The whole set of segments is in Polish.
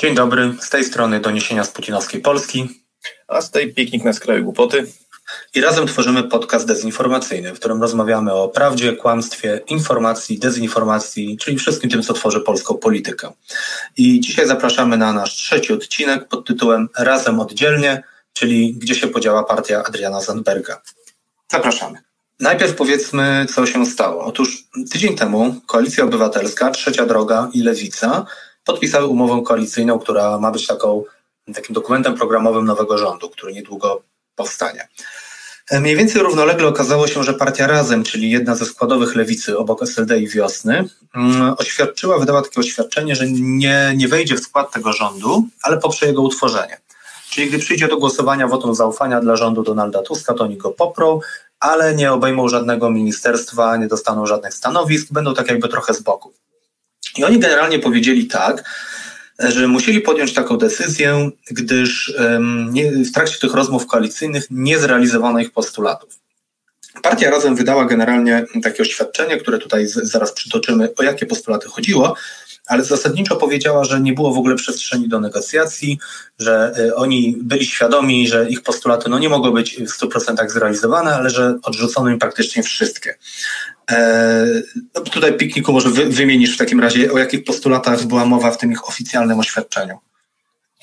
Dzień dobry, z tej strony doniesienia z putinowskiej Polski. A z tej piknik na skraju głupoty. I razem tworzymy podcast dezinformacyjny, w którym rozmawiamy o prawdzie, kłamstwie, informacji, dezinformacji, czyli wszystkim tym, co tworzy polską politykę. I dzisiaj zapraszamy na nasz trzeci odcinek pod tytułem Razem oddzielnie, czyli Gdzie się podziała partia Adriana Zandberga. Zapraszamy. Najpierw powiedzmy, co się stało. Otóż tydzień temu Koalicja Obywatelska, Trzecia Droga i Lewica podpisały umowę koalicyjną, która ma być taką, takim dokumentem programowym nowego rządu, który niedługo powstanie. E, mniej więcej równolegle okazało się, że partia Razem, czyli jedna ze składowych lewicy obok SLD i Wiosny, mm, oświadczyła, wydała takie oświadczenie, że nie, nie wejdzie w skład tego rządu, ale poprze jego utworzenie. Czyli gdy przyjdzie do głosowania wotum zaufania dla rządu Donalda Tuska, to oni go poprą, ale nie obejmą żadnego ministerstwa, nie dostaną żadnych stanowisk, będą tak jakby trochę z boku. I oni generalnie powiedzieli tak, że musieli podjąć taką decyzję, gdyż w trakcie tych rozmów koalicyjnych nie zrealizowano ich postulatów. Partia razem wydała generalnie takie oświadczenie, które tutaj zaraz przytoczymy, o jakie postulaty chodziło, ale zasadniczo powiedziała, że nie było w ogóle przestrzeni do negocjacji, że y, oni byli świadomi, że ich postulaty no, nie mogą być w 100% zrealizowane, ale że odrzucono im praktycznie wszystkie. E, no, tutaj pikniku może wy, wymienisz w takim razie, o jakich postulatach była mowa w tym ich oficjalnym oświadczeniu.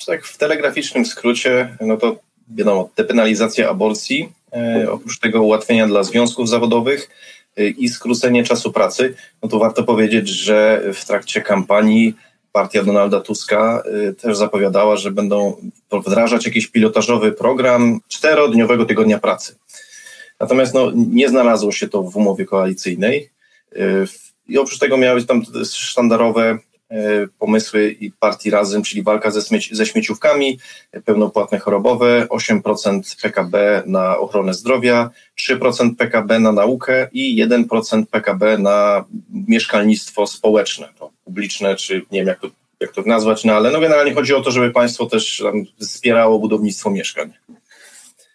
Tak, w telegraficznym skrócie, no to wiadomo, depenalizacja aborcji, e, oprócz tego ułatwienia dla związków zawodowych, i skrócenie czasu pracy, no to warto powiedzieć, że w trakcie kampanii partia Donalda Tuska też zapowiadała, że będą wdrażać jakiś pilotażowy program czterodniowego tygodnia pracy. Natomiast no, nie znalazło się to w umowie koalicyjnej. Y, I oprócz tego miały tam sztandarowe E, pomysły i partii Razem, czyli walka ze, śmieci, ze śmieciówkami, pełnopłatne chorobowe, 8% PKB na ochronę zdrowia, 3% PKB na naukę i 1% PKB na mieszkalnictwo społeczne, to publiczne, czy nie wiem jak to, jak to nazwać, no ale no generalnie chodzi o to, żeby państwo też wspierało budownictwo mieszkań.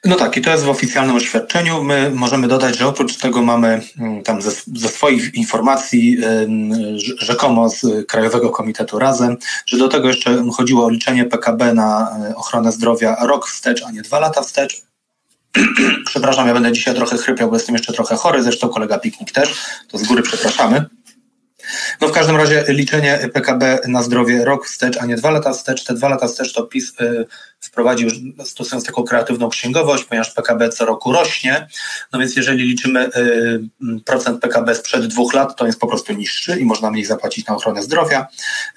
No tak, i to jest w oficjalnym oświadczeniu. My możemy dodać, że oprócz tego mamy mm, tam ze, ze swoich informacji, rzekomo z Krajowego Komitetu Razem, że do tego jeszcze chodziło o liczenie PKB na e, ochronę zdrowia rok wstecz, a nie dwa lata wstecz. Przepraszam, ja będę dzisiaj trochę chrypiał, bo jestem jeszcze trochę chory, zresztą kolega Piknik też, to z góry przepraszamy. No w każdym razie liczenie PKB na zdrowie rok wstecz, a nie dwa lata wstecz. Te dwa lata wstecz to PiS y, wprowadził stosując taką kreatywną księgowość, ponieważ PKB co roku rośnie. No więc jeżeli liczymy y, procent PKB sprzed dwóch lat, to jest po prostu niższy i można mniej zapłacić na ochronę zdrowia.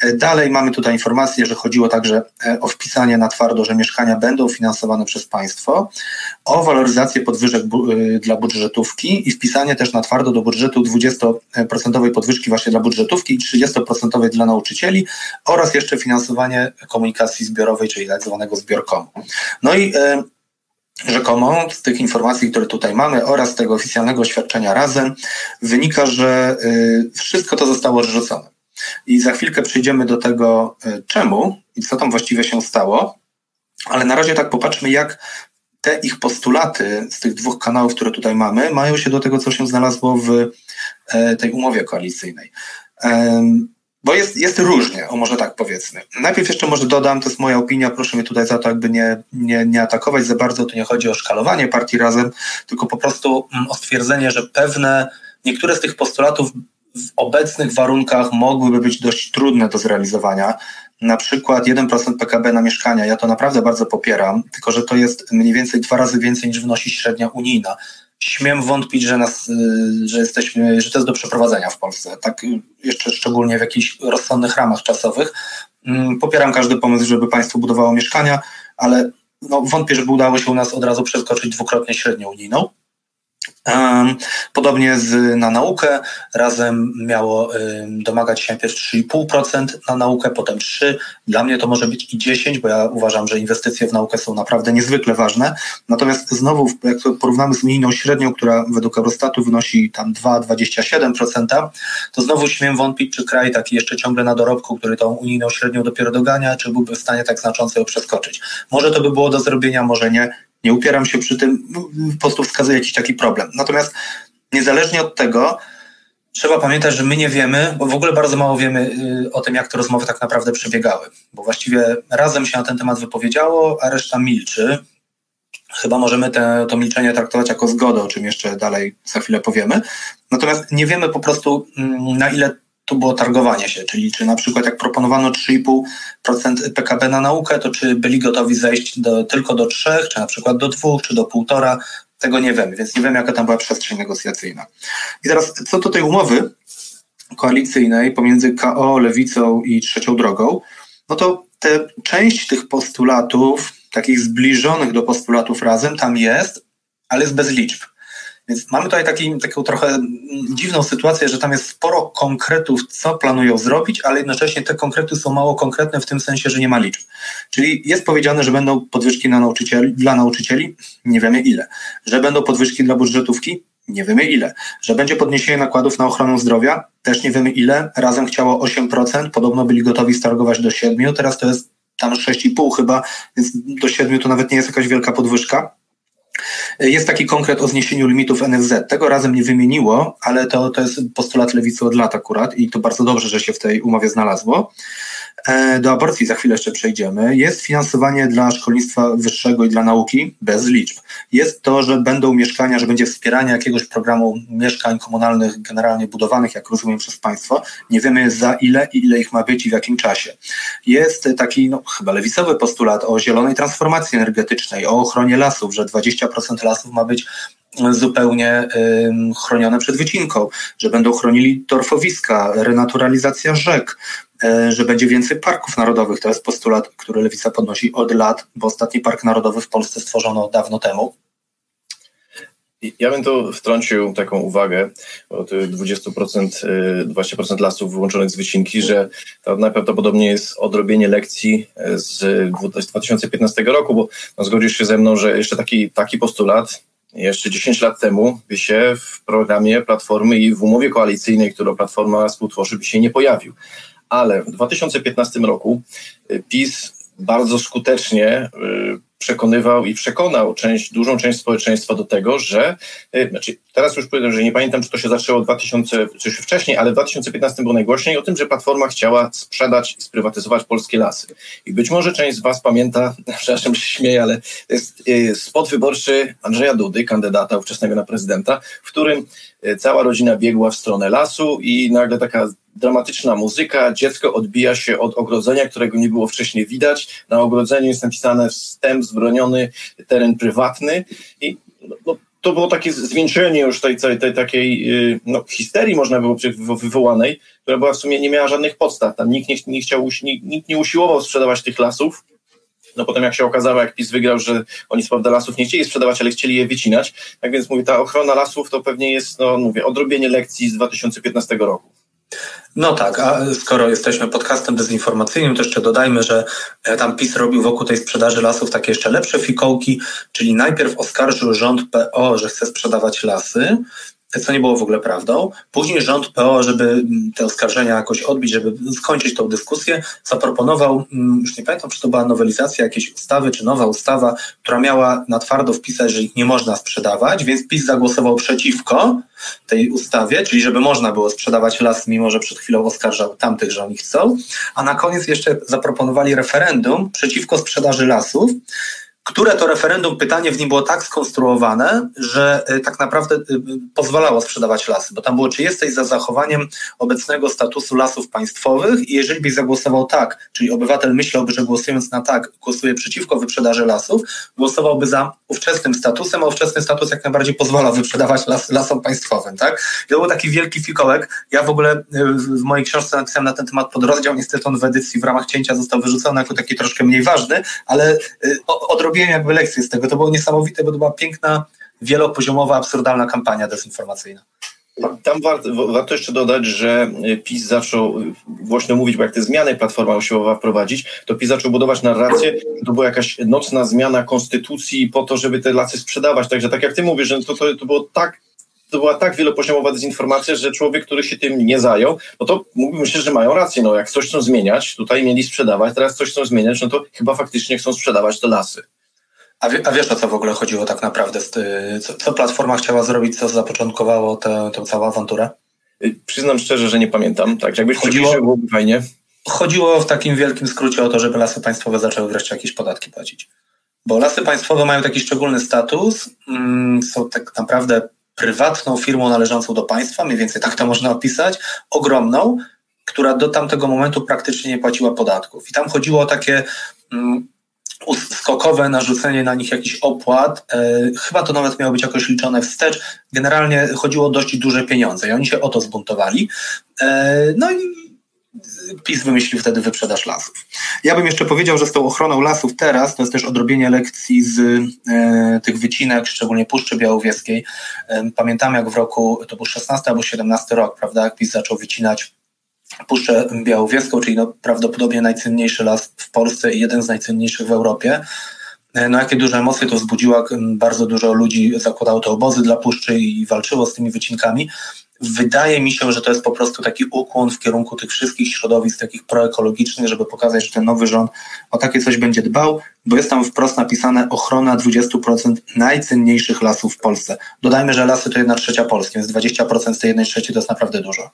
Y, dalej mamy tutaj informację, że chodziło także o wpisanie na twardo, że mieszkania będą finansowane przez państwo, o waloryzację podwyżek dla budżetówki i wpisanie też na twardo do budżetu 20% podwyżki właśnie dla budżetówki i 30% dla nauczycieli oraz jeszcze finansowanie komunikacji zbiorowej, czyli tak zwanego No i e, rzekomo z tych informacji, które tutaj mamy oraz tego oficjalnego oświadczenia razem wynika, że e, wszystko to zostało odrzucone. I za chwilkę przejdziemy do tego, e, czemu i co tam właściwie się stało, ale na razie tak popatrzmy, jak te ich postulaty z tych dwóch kanałów, które tutaj mamy, mają się do tego, co się znalazło w tej umowie koalicyjnej. Bo jest, jest różnie, o może tak powiedzmy. Najpierw jeszcze może dodam, to jest moja opinia, proszę mnie tutaj za to jakby nie, nie, nie atakować za bardzo, tu nie chodzi o szkalowanie partii razem, tylko po prostu mm, o stwierdzenie, że pewne, niektóre z tych postulatów w obecnych warunkach mogłyby być dość trudne do zrealizowania. Na przykład 1% PKB na mieszkania, ja to naprawdę bardzo popieram, tylko że to jest mniej więcej dwa razy więcej niż wynosi średnia unijna śmiem wątpić, że, nas, y, że jesteśmy, że to jest do przeprowadzenia w Polsce. Tak jeszcze szczególnie w jakichś rozsądnych ramach czasowych. Mm, popieram każdy pomysł, żeby państwo budowało mieszkania, ale no, wątpię, żeby udało się u nas od razu przeskoczyć dwukrotnie średnią unijną. Podobnie z, na naukę. Razem miało domagać się najpierw 3,5% na naukę, potem 3%. Dla mnie to może być i 10%, bo ja uważam, że inwestycje w naukę są naprawdę niezwykle ważne. Natomiast znowu, jak to porównamy z unijną średnią, która według Eurostatu wynosi tam 2,27%, to znowu śmiem wątpić, czy kraj taki jeszcze ciągle na dorobku, który tą unijną średnią dopiero dogania, czy byłby w stanie tak znacząco ją przeskoczyć. Może to by było do zrobienia, może nie nie upieram się przy tym, po prostu wskazuję jakiś taki problem. Natomiast niezależnie od tego, Trzeba pamiętać, że my nie wiemy, bo w ogóle bardzo mało wiemy y, o tym, jak te rozmowy tak naprawdę przebiegały. Bo właściwie razem się na ten temat wypowiedziało, a reszta milczy. Chyba możemy te, to milczenie traktować jako zgodę, o czym jeszcze dalej za chwilę powiemy. Natomiast nie wiemy po prostu, mm, na ile to było targowanie się, czyli czy na przykład jak proponowano 3,5% PKB na naukę, to czy byli gotowi zejść do, tylko do 3, czy na przykład do 2, czy do 1,5, tego nie wiemy, więc nie wiemy, jaka tam była przestrzeń negocjacyjna. I teraz co do tej umowy koalicyjnej pomiędzy KO, Lewicą i Trzecią Drogą, no to te, część tych postulatów, takich zbliżonych do postulatów razem, tam jest, ale jest bez liczb. Więc mamy tutaj taki, taką trochę dziwną sytuację, że tam jest sporo konkretów, co planują zrobić, ale jednocześnie te konkrety są mało konkretne w tym sensie, że nie ma liczb. Czyli jest powiedziane, że będą podwyżki na nauczycieli, dla nauczycieli, nie wiemy ile. Że będą podwyżki dla budżetówki, nie wiemy ile. Że będzie podniesienie nakładów na ochronę zdrowia, też nie wiemy ile. Razem chciało 8%, podobno byli gotowi stargować do 7%, teraz to jest tam 6,5 chyba, więc do 7 to nawet nie jest jakaś wielka podwyżka. Jest taki konkret o zniesieniu limitów NFZ. Tego razem nie wymieniło, ale to, to jest postulat lewicy od lat akurat i to bardzo dobrze, że się w tej umowie znalazło. E, do aborcji za chwilę jeszcze przejdziemy. Jest finansowanie dla szkolnictwa wyższego i dla nauki bez liczb. Jest to, że będą mieszkania, że będzie wspieranie jakiegoś programu mieszkań komunalnych generalnie budowanych, jak rozumiem, przez państwo. Nie wiemy za ile i ile ich ma być i w jakim czasie. Jest taki, no, chyba lewicowy postulat o zielonej transformacji energetycznej, o ochronie lasów, że 20% lasów ma być zupełnie chronione przed wycinką, że będą chronili torfowiska, renaturalizacja rzek, że będzie więcej parków narodowych. To jest postulat, który Lewica podnosi od lat, bo ostatni park narodowy w Polsce stworzono dawno temu. Ja bym tu wtrącił taką uwagę o tych 20%, 20% lasów wyłączonych z wycinki, że to najprawdopodobniej jest odrobienie lekcji z 2015 roku, bo no, zgodzisz się ze mną, że jeszcze taki, taki postulat jeszcze 10 lat temu by się w programie Platformy i w umowie koalicyjnej, którą Platforma współtworzy, by się nie pojawił. Ale w 2015 roku y, PiS bardzo skutecznie y, przekonywał i przekonał część, dużą część społeczeństwa do tego, że, y, znaczy teraz już powiem, że nie pamiętam, czy to się zaczęło w 2000, czy wcześniej, ale w 2015 było najgłośniej o tym, że Platforma chciała sprzedać i sprywatyzować polskie lasy. I być może część z Was pamięta, przepraszam, się śmieję, ale to jest spot wyborczy Andrzeja Dudy, kandydata ówczesnego na prezydenta, w którym cała rodzina biegła w stronę lasu i nagle taka dramatyczna muzyka, dziecko odbija się od ogrodzenia, którego nie było wcześniej widać. Na ogrodzeniu jest napisane wstęp zbroniony, teren prywatny i no, no to było takie zwieńczenie już tej, tej, tej takiej y, no, histerii, można było wywołanej, która była w sumie nie miała żadnych podstaw. Tam nikt nie, nie chciał, nikt nie usiłował sprzedawać tych lasów. No potem jak się okazało, jak PiS wygrał, że oni prawda lasów nie chcieli sprzedawać, ale chcieli je wycinać. Tak więc mówię, ta ochrona lasów to pewnie jest, no mówię, odrobienie lekcji z 2015 roku. No tak, a skoro jesteśmy podcastem dezinformacyjnym, to jeszcze dodajmy, że e, tam PiS robił wokół tej sprzedaży lasów takie jeszcze lepsze fikołki, czyli najpierw oskarżył rząd PO, że chce sprzedawać lasy, co nie było w ogóle prawdą. Później rząd PO, żeby te oskarżenia jakoś odbić, żeby skończyć tą dyskusję, zaproponował, mm, już nie pamiętam, czy to była nowelizacja jakiejś ustawy, czy nowa ustawa, która miała na twardo wpisać, że ich nie można sprzedawać, więc PiS zagłosował przeciwko tej ustawie, czyli żeby można było sprzedawać las, mimo że przed chwilą oskarżał tamtych, że oni chcą. A na koniec jeszcze zaproponowali referendum przeciwko sprzedaży lasów które to referendum, pytanie w nim było tak skonstruowane, że y, tak naprawdę y, pozwalało sprzedawać lasy, bo tam było, czy jesteś za zachowaniem obecnego statusu lasów państwowych i jeżeli byś zagłosował tak, czyli obywatel myślałby, że głosując na tak, głosuje przeciwko wyprzedaży lasów, głosowałby za ówczesnym statusem, a ówczesny status jak najbardziej pozwala wyprzedawać las, lasom państwowym, tak? I to był taki wielki fikołek. Ja w ogóle y, w mojej książce napisałem na ten temat podrozdział, niestety on w edycji w ramach cięcia został wyrzucony jako taki troszkę mniej ważny, ale odrobiłem jakby lekcję z tego. To było niesamowite, bo to była piękna, wielopoziomowa, absurdalna kampania dezinformacyjna. Tam warto, warto, jeszcze dodać, że PiS zaczął głośno mówić, bo jak te zmiany Platforma usiłowała wprowadzić, to PiS zaczął budować narrację, że to była jakaś nocna zmiana konstytucji po to, żeby te lasy sprzedawać. Także tak jak ty mówisz, że to, to, to było tak to była tak wielopoziomowa dezinformacja, że człowiek, który się tym nie zajął, no to mógłbym myśleć, że mają rację. No jak coś chcą zmieniać, tutaj mieli sprzedawać, teraz coś chcą zmieniać, no to chyba faktycznie chcą sprzedawać te lasy. A, wie, a wiesz o co w ogóle chodziło tak naprawdę? Co, co Platforma chciała zrobić, co zapoczątkowało tę, tę całą awanturę? Przyznam szczerze, że nie pamiętam. Tak, jakbyś chodziło, byłoby fajnie. Chodziło w takim wielkim skrócie o to, żeby lasy państwowe zaczęły wreszcie jakieś podatki płacić. Bo lasy państwowe mają taki szczególny status, mm, są tak naprawdę prywatną firmą należącą do państwa, mniej więcej tak to można opisać, ogromną, która do tamtego momentu praktycznie nie płaciła podatków. I tam chodziło o takie mm, skokowe narzucenie na nich jakichś opłat. E, chyba to nawet miało być jakoś liczone wstecz. Generalnie chodziło o dość duże pieniądze i oni się o to zbuntowali. E, no i PiS wymyślił wtedy wyprzedaż lasów. Ja bym jeszcze powiedział, że z tą ochroną lasów teraz to jest też odrobienie lekcji z e, tych wycinek, szczególnie Puszczy Białowieskiej. E, pamiętam jak w roku, to był 16 albo 17 rok, prawda, jak PiS zaczął wycinać Puszczę Białowieską, czyli no, prawdopodobnie najcenniejszy las w Polsce i jeden z najcenniejszych w Europie. E, no jakie duże emocje to wzbudziło, bardzo dużo ludzi zakładało te obozy dla puszczy i walczyło z tymi wycinkami. Wydaje mi się, że to jest po prostu taki ukłon w kierunku tych wszystkich środowisk takich proekologicznych, żeby pokazać, że ten nowy rząd o takie coś będzie dbał, bo jest tam wprost napisane ochrona 20% najcenniejszych lasów w Polsce. Dodajmy, że lasy to jedna trzecia Polski, więc 20% z tej jednej trzeciej to jest naprawdę dużo.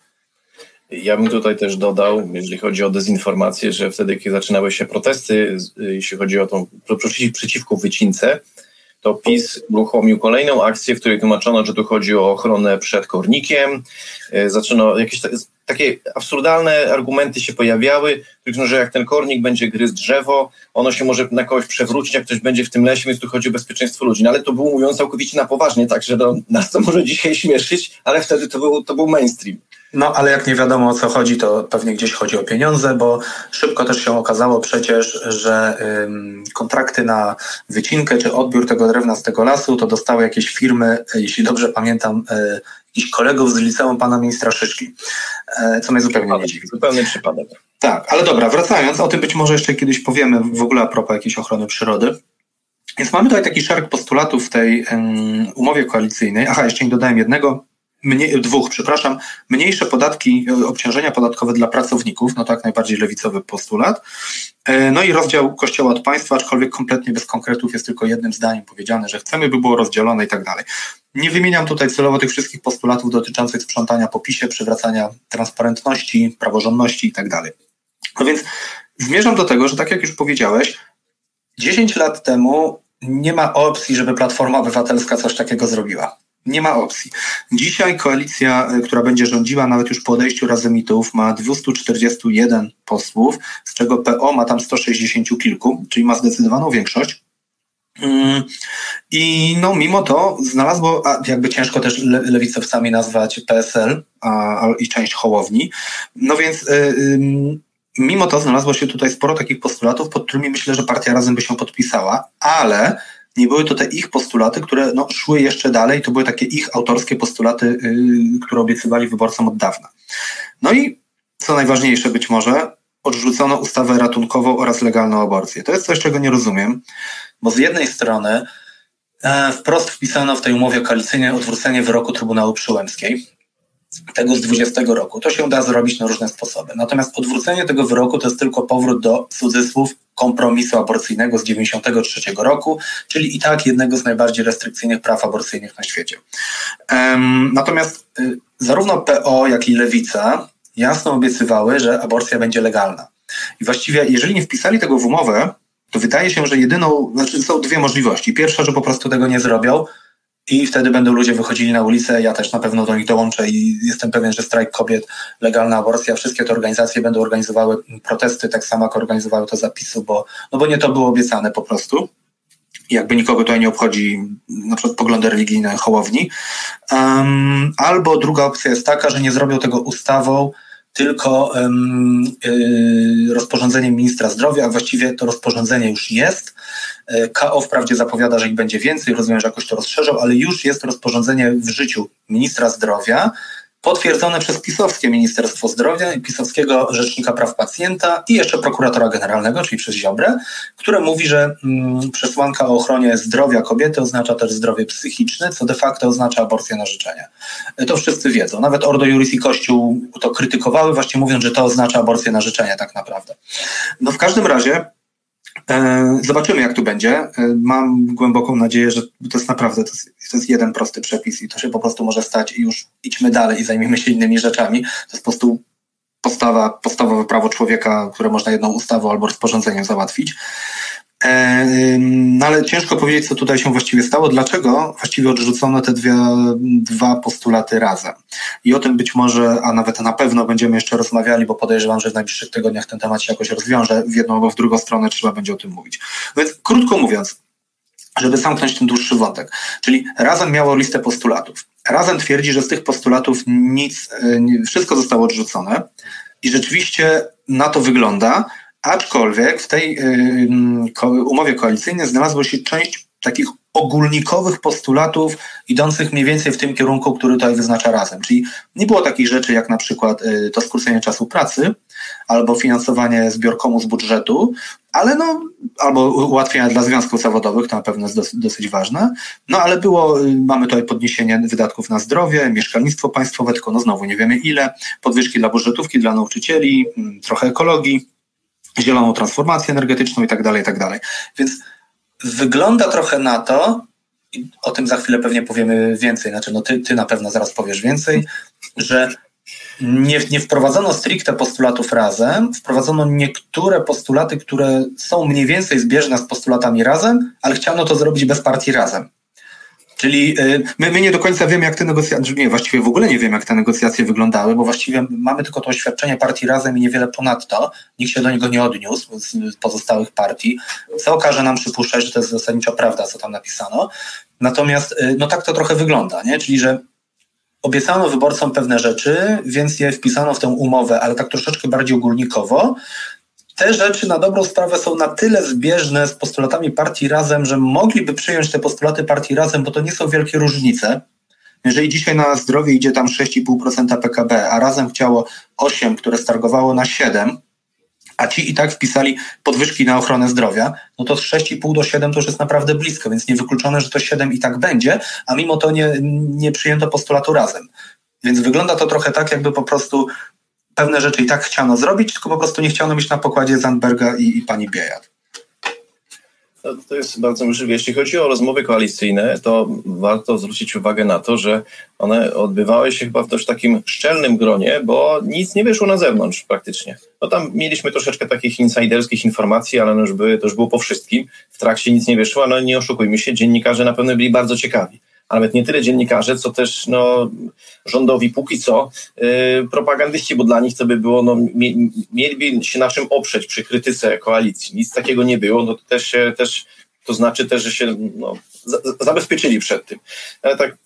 Ja bym tutaj też dodał, jeżeli chodzi o dezinformację, że wtedy, kiedy zaczynały się protesty, jeśli chodzi o tą przeciwko wycince, to PiS uruchomił kolejną akcję, w której tłumaczono, że tu chodzi o ochronę przed kornikiem. E, zaczęto jakieś takie absurdalne argumenty się pojawiały, że jak ten kornik będzie gryzł drzewo, ono się może na kogoś przewrócić, jak ktoś będzie w tym lesie, więc tu chodzi o bezpieczeństwo ludzi. No ale to było mówiąc całkowicie na poważnie, także no, nas to może dzisiaj śmieszyć, ale wtedy to był, to był mainstream. No, ale jak nie wiadomo o co chodzi, to pewnie gdzieś chodzi o pieniądze, bo szybko też się okazało przecież, że ym, kontrakty na wycinkę czy odbiór tego drewna z tego lasu to dostały jakieś firmy, jeśli dobrze pamiętam, y, jakichś kolegów z liceum pana ministra Szyszki, y, co mnie zupełnie nie dziwi. Zupełnie przypadek. Tak, ale dobra, wracając, o tym być może jeszcze kiedyś powiemy w ogóle a propos jakiejś ochrony przyrody. Więc mamy tutaj taki szereg postulatów w tej um, umowie koalicyjnej. Aha, jeszcze nie dodałem jednego mniej, dwóch, przepraszam, mniejsze podatki, e, obciążenia podatkowe dla pracowników, no tak najbardziej lewicowy postulat. E, no i rozdział Kościoła od państwa, aczkolwiek kompletnie bez konkretów jest tylko jednym zdaniem powiedziane, że chcemy, by było rozdzielone i tak dalej. Nie wymieniam tutaj celowo tych wszystkich postulatów dotyczących sprzątania po PiSie, przywracania transparentności, praworządności i tak. No więc zmierzam do tego, że tak jak już powiedziałeś, 10 lat temu nie ma opcji, żeby Platforma Obywatelska coś takiego zrobiła. Nie ma opcji. Dzisiaj koalicja, e, która będzie rządziła, nawet już po odejściu Razemitów, ma 241 posłów, z czego PO ma tam 160 kilku, czyli ma zdecydowaną większość. Mm, I no, mimo to znalazło, a jakby ciężko też le, lewicowcami nazwać PSL a, i część Hołowni. No więc y, y, mimo to znalazło się tutaj sporo takich postulatów, pod którymi myślę, że partia razem by się podpisała, ale nie były to te ich postulaty, które no, szły jeszcze dalej, to były takie ich autorskie postulaty, yy, które obiecywali wyborcom od dawna. No i co najważniejsze być może, odrzucono ustawę ratunkową oraz legalną aborcję. To jest coś, czego nie rozumiem, bo z jednej strony e, wprost wpisano w tej umowie koalicyjnej odwrócenie wyroku Trybunału Przyłębskiej, tego z 20 roku. To się da zrobić na różne sposoby. Natomiast odwrócenie tego wyroku to jest tylko powrót do cudzysłów kompromisu aborcyjnego z 93 roku, czyli i tak jednego z najbardziej restrykcyjnych praw aborcyjnych na świecie. Um, natomiast y, zarówno PO, jak i Lewica jasno obiecywały, że aborcja będzie legalna. I właściwie, jeżeli nie wpisali tego w umowę, to wydaje się, że jedyną, znaczy są dwie możliwości. Pierwsza, że po prostu tego nie zrobią, i wtedy będą ludzie wychodzili na ulicę. Ja też na pewno do nich dołączę i jestem pewien, że strajk kobiet, legalna aborcja, wszystkie te organizacje będą organizowały protesty, tak samo jak organizowały to zapisu, bo, no bo nie to było obiecane po prostu. Jakby nikogo tutaj nie obchodzi na przykład poglądy religijne Hołowni. Um, albo druga opcja jest taka, że nie zrobią tego ustawą, tylko um, y, rozporządzeniem ministra zdrowia, a właściwie to rozporządzenie już jest. E, KO wprawdzie zapowiada, że ich będzie więcej, rozumiem, że jakoś to rozszerzą, ale już jest rozporządzenie w życiu ministra zdrowia, potwierdzone przez pisowskie Ministerstwo Zdrowia i pisowskiego Rzecznika Praw Pacjenta i jeszcze prokuratora generalnego, czyli przez Ziobrę, które mówi, że mm, przesłanka o ochronie zdrowia kobiety oznacza też zdrowie psychiczne, co de facto oznacza aborcję na życzenie. E, to wszyscy wiedzą. Nawet Ordo Juris i Kościół to krytykowały, właśnie mówiąc, że to oznacza aborcję na życzenie tak naprawdę. No w każdym razie zobaczymy, jak tu będzie. E, mam głęboką nadzieję, że to jest naprawdę to jest, to jest, jeden prosty przepis i to się po prostu może stać i już idźmy dalej i zajmijmy się innymi rzeczami. To jest po prostu podstawowe prawo człowieka, które można jedną ustawą albo rozporządzeniem załatwić. E, no ale ciężko powiedzieć, co tutaj się właściwie stało. Dlaczego właściwie odrzucono te dwie, dwa postulaty razem? I o tym być może, a nawet na pewno będziemy jeszcze rozmawiali, bo podejrzewam, że w najbliższych tygodniach ten temat się jakoś rozwiąże. W jedną albo w drugą stronę trzeba będzie o tym mówić. Więc krótko mówiąc, żeby zamknąć ten dłuższy wątek. Czyli razem miało listę postulatów. Razem twierdzi, że z tych postulatów nic, e, wszystko zostało odrzucone i rzeczywiście na to wygląda, Aczkolwiek w tej umowie koalicyjnej znalazła się część takich ogólnikowych postulatów idących mniej więcej w tym kierunku, który tutaj wyznacza razem. Czyli nie było takich rzeczy jak na przykład y, to skrócenie czasu pracy albo finansowanie zbiorkomu z budżetu, ale no, albo ułatwienia dla związków zawodowych, to na pewno jest dosyć, dosyć ważne. No ale było, y, mamy tutaj podniesienie wydatków na zdrowie, mieszkalnictwo państwowe, tylko no znowu nie wiemy ile, podwyżki dla budżetówki, dla nauczycieli, mm, trochę ekologii, zieloną transformację energetyczną i tak dalej, i tak dalej. Więc wygląda trochę na to, i o tym za chwilę pewnie powiemy więcej, znaczy no ty, ty na pewno zaraz powiesz więcej, że nie, nie wprowadzono stricte postulatów razem, wprowadzono niektóre postulaty, które są mniej więcej zbieżne z postulatami razem, ale chciano to zrobić bez partii razem. Czyli y, my, my nie do końca wiemy, jak te negocjacje, nie, właściwie w ogóle nie wiem, jak te negocjacje wyglądały, bo właściwie mamy tylko to oświadczenie partii razem i niewiele ponadto. Nikt się do niego nie odniósł z pozostałych partii. Co okaże nam przypuszczać, że to jest zasadniczo prawda, co tam napisano. Natomiast y, no tak to trochę wygląda, nie? czyli że obiecano wyborcom pewne rzeczy, więc je wpisano w tę umowę, ale tak troszeczkę bardziej ogólnikowo te rzeczy na dobrą sprawę są na tyle zbieżne z postulatami partii razem, że mogliby przyjąć te postulaty partii razem, bo to nie są wielkie różnice. Jeżeli dzisiaj na zdrowie idzie tam 6,5% PKB, a razem chciało 8, które stargowało na 7, a ci i tak wpisali podwyżki na ochronę zdrowia, no to z 6,5 do 7 to już jest naprawdę blisko, więc niewykluczone, że to 7 i tak będzie, a mimo to nie, nie przyjęto postulatu razem. Więc wygląda to trochę tak, jakby po prostu pewne rzeczy i tak chciano zrobić, tylko po prostu nie chciano mieć na pokładzie Zandberga i, i pani Biejat. To, jest bardzo możliwe. Jeśli chodzi o rozmowy koalicyjne, to warto zwrócić uwagę na to, że one odbywały się chyba w dość takim szczelnym gronie, bo nic nie wyszło na zewnątrz praktycznie. No tam mieliśmy troszeczkę takich insiderskich informacji, ale no już były, to już było po wszystkim. W trakcie nic nie wyszło, ale nie oszukujmy się, dziennikarze na pewno byli bardzo ciekawi a nawet nie tyle dziennikarze, co też no, rządowi póki co yy, propagandyści, bo dla nich to by było, no, mieliby się na czym oprzeć przy krytyce koalicji. Nic takiego nie było, no to też się, też, to znaczy też, że się no, zabezpieczyli przed tym. Ale tak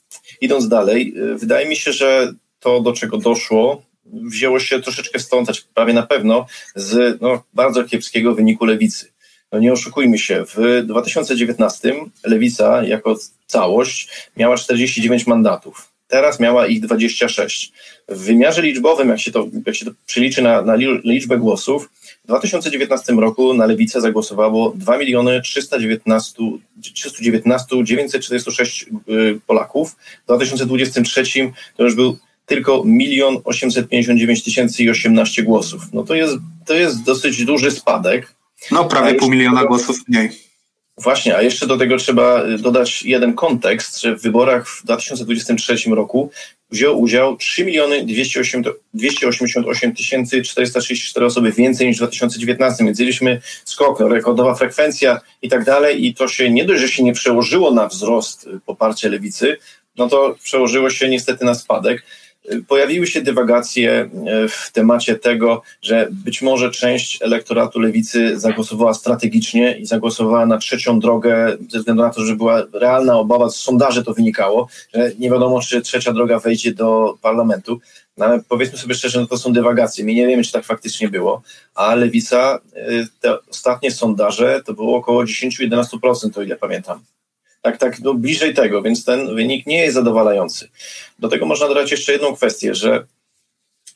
idąc dalej, yy, wydaje mi się, że to, do czego doszło, wzięło się troszeczkę stąd, prawie na pewno, z no, bardzo kiepskiego wyniku lewicy. No nie oszukujmy się, w 2019 Lewica jako całość miała 49 mandatów. Teraz miała ich 26. W wymiarze liczbowym, jak się to, jak się to przeliczy na, na liczbę głosów, w 2019 roku na Lewicę zagłosowało 2 miliony 319, 319 946 Polaków. W 2023 to już był tylko 1 859 tysięcy i 18 głosów. No to jest, to jest dosyć duży spadek. No, prawie pół miliona głosów mniej. Właśnie, a jeszcze do tego trzeba y, dodać jeden kontekst, że w wyborach w 2023 roku wziął udział 3 miliony 288 tysięcy 434 osoby więcej niż w 2019, więc mieliśmy skok, rekordowa frekwencja i tak dalej i to się nie dość, że się nie przełożyło na wzrost y, poparcia lewicy, no to przełożyło się niestety na spadek. Pojawiły się dywagacje e, w temacie tego, że być może część elektoratu lewicy zagłosowała strategicznie i zagłosowała na trzecią drogę ze względu na to, że była realna obawa, z sondaży to wynikało, że nie wiadomo, czy trzecia droga wejdzie do parlamentu. No ale powiedzmy sobie szczerze, no to są dywagacje. My nie wiemy, czy tak faktycznie było, a lewica, e, te ostatnie sondaże to było około 10-11%, o ile pamiętam tak, tak no bliżej tego, więc ten wynik nie jest zadowalający. Do tego można dodać jeszcze jedną kwestię, że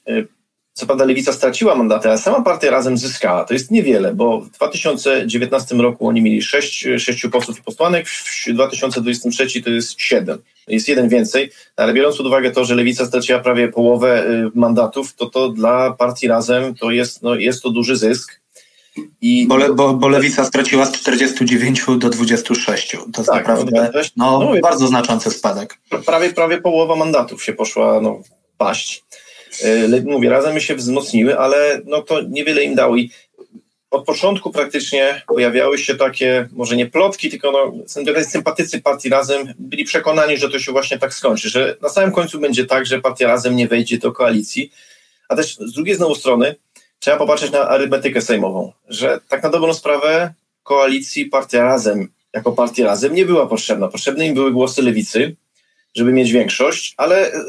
y, co prawda Lewica straciła mandaty, ale sama partia razem zyskała. To jest niewiele, bo w 2019 roku oni mieli 6, 6 posłów i posłanek, w 2023 to jest 7. Jest jeden więcej, ale biorąc pod uwagę to, że Lewica straciła prawie połowę y, mandatów, to to dla partii razem to jest, no, jest to duży zysk. I bo, bo, bo Lewica straciła z 49 do 26. To jest tak, naprawdę no, no, no, bardzo znaczący spadek. Prawie, prawie połowa mandatów się poszła no, paść. Yy, mówię, razem się wzmocniły, ale no to niewiele im dało. I od początku praktycznie pojawiały się takie, może nie plotki, tylko no, sympatycy partii Razem byli przekonani, że to się właśnie tak skończy, że na samym końcu będzie tak, że partia Razem nie wejdzie do koalicji, a też z drugiej znowu strony trzeba popatrzeć na arytmetykę sejmową, że tak na dobrą sprawę koalicji partia Razem jako partia Razem nie była potrzebna. Potrzebne im były głosy lewicy, żeby mieć większość, ale e,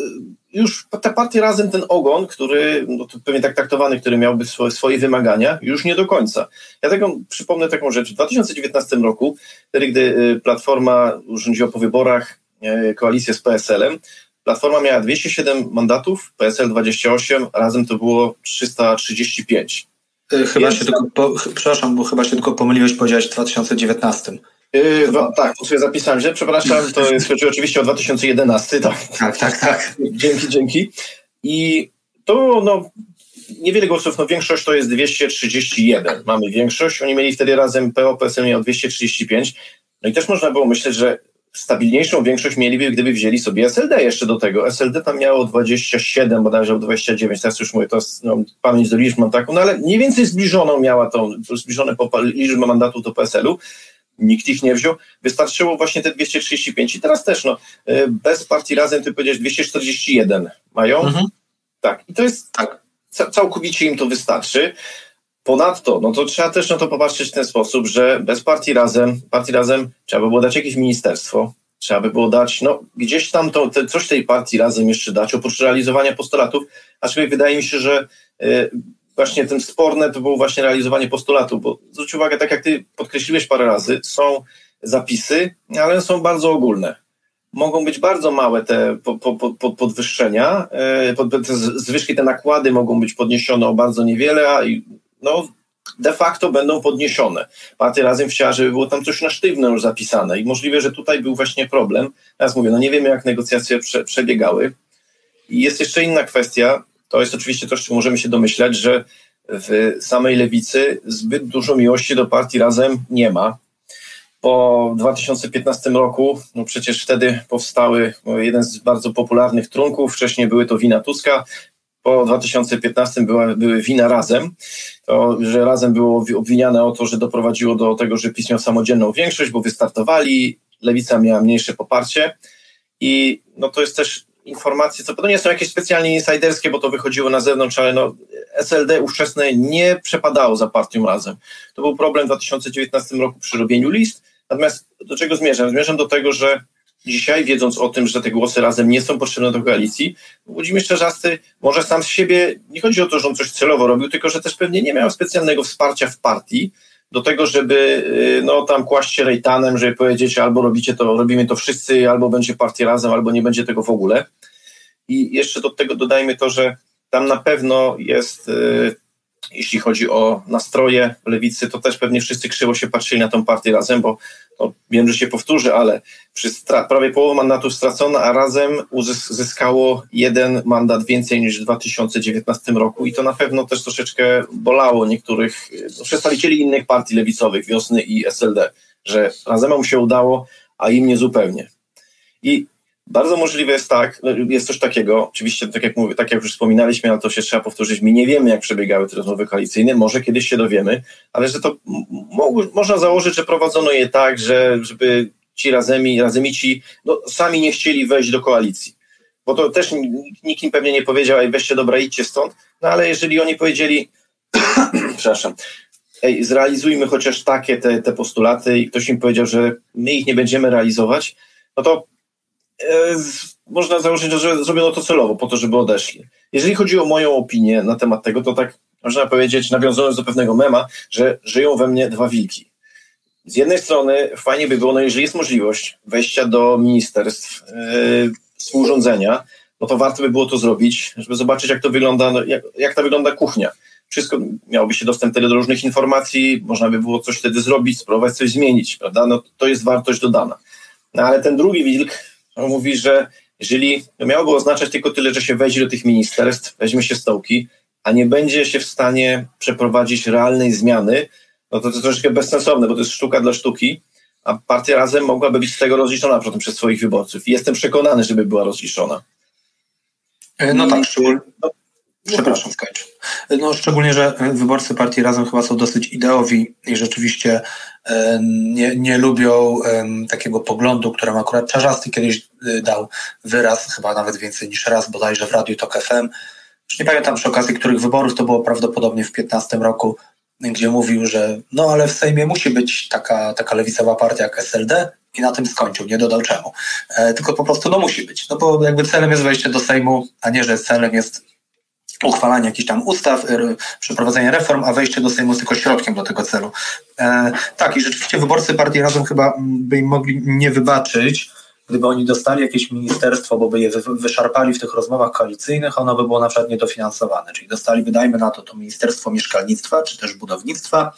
już te partie razem ten ogon, który, no pewnie tak traktowany, który miałby swoje, swoje wymagania, już nie do końca. Ja tego przypomnę taką rzecz. W 2019 roku, wtedy gdy e, Platforma urządziła po wyborach e, koalicję z PSL-em, Platforma miała 207 mandatów, PSL 28, razem to było 335. Chyba Jest... się tylko, po, przepraszam, bo chyba się tylko pomyliłeś, powiedziałeś w 2019. Yy, tak, to sobie zapisałem źle, przepraszam, to jest chodzi oczywiście o 2011. Tak, tak, tak. tak. Dzięki, dzięki. I to no, niewiele głosów, no większość to jest 231. Mamy większość, oni mieli wtedy razem PO, PSL miał 235. No i też można było myśleć, że stabilniejszą większość mieliby, gdyby wzięli sobie SLD jeszcze do tego. SLD tam miało 27, bodajże 29, teraz już mówię, to jest, no, pamięć do liczby mam taką, no ale mniej więcej zbliżoną miała tą, zbliżone liczbę mandatów do PSL-u nikt ich nie wziął. Wystarczyło właśnie te 235 i teraz też, no, e, bez partii razem, ty powiedziałeś 241 mają. Mhm. Tak, i to jest tak, całkowicie im to wystarczy. Ponadto, no to trzeba też na to popatrzeć w ten sposób, że bez partii razem, partii razem trzeba by było dać jakieś ministerstwo, trzeba by było dać, no gdzieś tam to, te, coś tej partii razem jeszcze dać, oprócz realizowania postulatów, aczkolwiek wydaje mi się, że y, właśnie tym sporne to było właśnie realizowanie postulatu, bo zwróć uwagę, tak jak ty podkreśliłeś parę razy, są zapisy, ale są bardzo ogólne. Mogą być bardzo małe te po, po, po, podwyższenia, e, te zwyżki, te nakłady mogą być podniesione o bardzo niewiele, a no, de facto będą podniesione. Partia razem chciała, żeby było tam coś na sztywno już zapisane i możliwe, że tutaj był właśnie problem. Teraz mówię, no nie wiemy jak negocjacje prze, przebiegały. I jest jeszcze inna kwestia, to jest oczywiście coś, czego możemy się domyślać, że w samej lewicy zbyt dużo miłości do partii razem nie ma. Po 2015 roku, no przecież wtedy powstały jeden z bardzo popularnych trunków, wcześniej były to wina Tuska, po 2015 była, były wina razem, to, że razem było obwiniane o to, że doprowadziło do tego, że PiS miał samodzielną większość, bo wystartowali, lewica miała mniejsze poparcie i no to jest też informacje, co nie są jakieś specjalnie insiderskie, bo to wychodziło na zewnątrz, ale no, SLD ówczesne nie przepadało za partią razem. To był problem w 2019 roku przy robieniu list. Natomiast do czego zmierzam? Zmierzam do tego, że dzisiaj, wiedząc o tym, że te głosy razem nie są potrzebne do koalicji, Włodzimierz Czarzasty może sam z siebie, nie chodzi o to, że on coś celowo robił, tylko że też pewnie nie miał specjalnego wsparcia w partii, do tego, żeby y, no, tam kłaść się rejtanem, żeby powiedzieć albo robicie to, robimy to wszyscy, albo będzie partia razem, albo nie będzie tego w ogóle. I jeszcze do tego dodajmy to, że tam na pewno jest, y, jeśli chodzi o nastroje lewicy, to też pewnie wszyscy krzywo się patrzyli na tą partię razem, bo no, wiem, że się powtórzy, ale prawie połowa mandatów stracona, a razem uzyskało jeden mandat więcej niż w 2019 roku i to na pewno też troszeczkę bolało niektórych no, przedstawicieli innych partii lewicowych, Wiosny i SLD, że razem się udało, a im nie zupełnie. I bardzo możliwe jest tak, no, jest coś takiego, oczywiście tak jak mówię, tak jak już wspominaliśmy, ale to się trzeba powtórzyć, my nie wiemy jak przebiegały te rozmowy koalicyjne, może kiedyś się dowiemy, ale że to można założyć, że prowadzono je tak, że żeby ci razemi, razemici no, sami nie chcieli wejść do koalicji. Bo to też nikt im pewnie nie powiedział, ej weźcie dobra, idźcie stąd, no ale jeżeli oni powiedzieli, przepraszam, ej, zrealizujmy chociaż takie te, te postulaty i ktoś im powiedział, że my ich nie będziemy realizować, no to można założyć, że zrobiono to celowo, po to, żeby odeszli. Jeżeli chodzi o moją opinię na temat tego, to tak można powiedzieć, nawiązując do pewnego mema, że żyją we mnie dwa wilki. Z jednej strony fajnie by było, no jeżeli jest możliwość wejścia do ministerstw, yy, współrządzenia, no to warto by było to zrobić, żeby zobaczyć, jak to wygląda, no, jak, jak ta wygląda kuchnia. Wszystko miałoby się dostęp wtedy do różnych informacji, można by było coś wtedy zrobić, spróbować coś zmienić, prawda? No to jest wartość dodana. No ale ten drugi wilk, on mówi, że jeżeli to miałoby oznaczać tylko tyle, że się wejdzie do tych ministerstw, weźmie się stołki, a nie będzie się w stanie przeprowadzić realnej zmiany, no to to jest troszeczkę bezsensowne, bo to jest sztuka dla sztuki, a partia razem mogłaby być z tego rozliczona potem przez swoich wyborców. I jestem przekonany, żeby była rozliczona. E, no tak, szczególnie. No, przepraszam, skończę. No, szczególnie, że wyborcy partii Razem chyba są dosyć ideowi i rzeczywiście e, nie, nie lubią takiego poglądu, którym akurat Czarzasty kiedyś e, dał wyraz, chyba nawet więcej niż raz, bodajże w Radiu Tok FM. Już nie pamiętam przy okazji których wyborów, to było prawdopodobnie w 15 roku, gdzie mówił, że no ale w Sejmie musi być taka, taka lewicowa partia jak SLD i na tym skończył, nie dodał czemu. E, tylko po prostu no musi być, no bo jakby celem jest wejście do Sejmu, a nie, że celem jest uchwalanie jakichś tam ustaw, przeprowadzenie reform, a wejście do Sejmu jest tylko środkiem do tego celu. E, tak, i rzeczywiście wyborcy partii Razem chyba by im mogli nie wybaczyć, gdyby oni dostali jakieś ministerstwo, bo by je wyszarpali w tych rozmowach koalicyjnych, ono by było na przykład niedofinansowane, czyli dostali, wydajmy na to, to Ministerstwo Mieszkalnictwa, czy też Budownictwa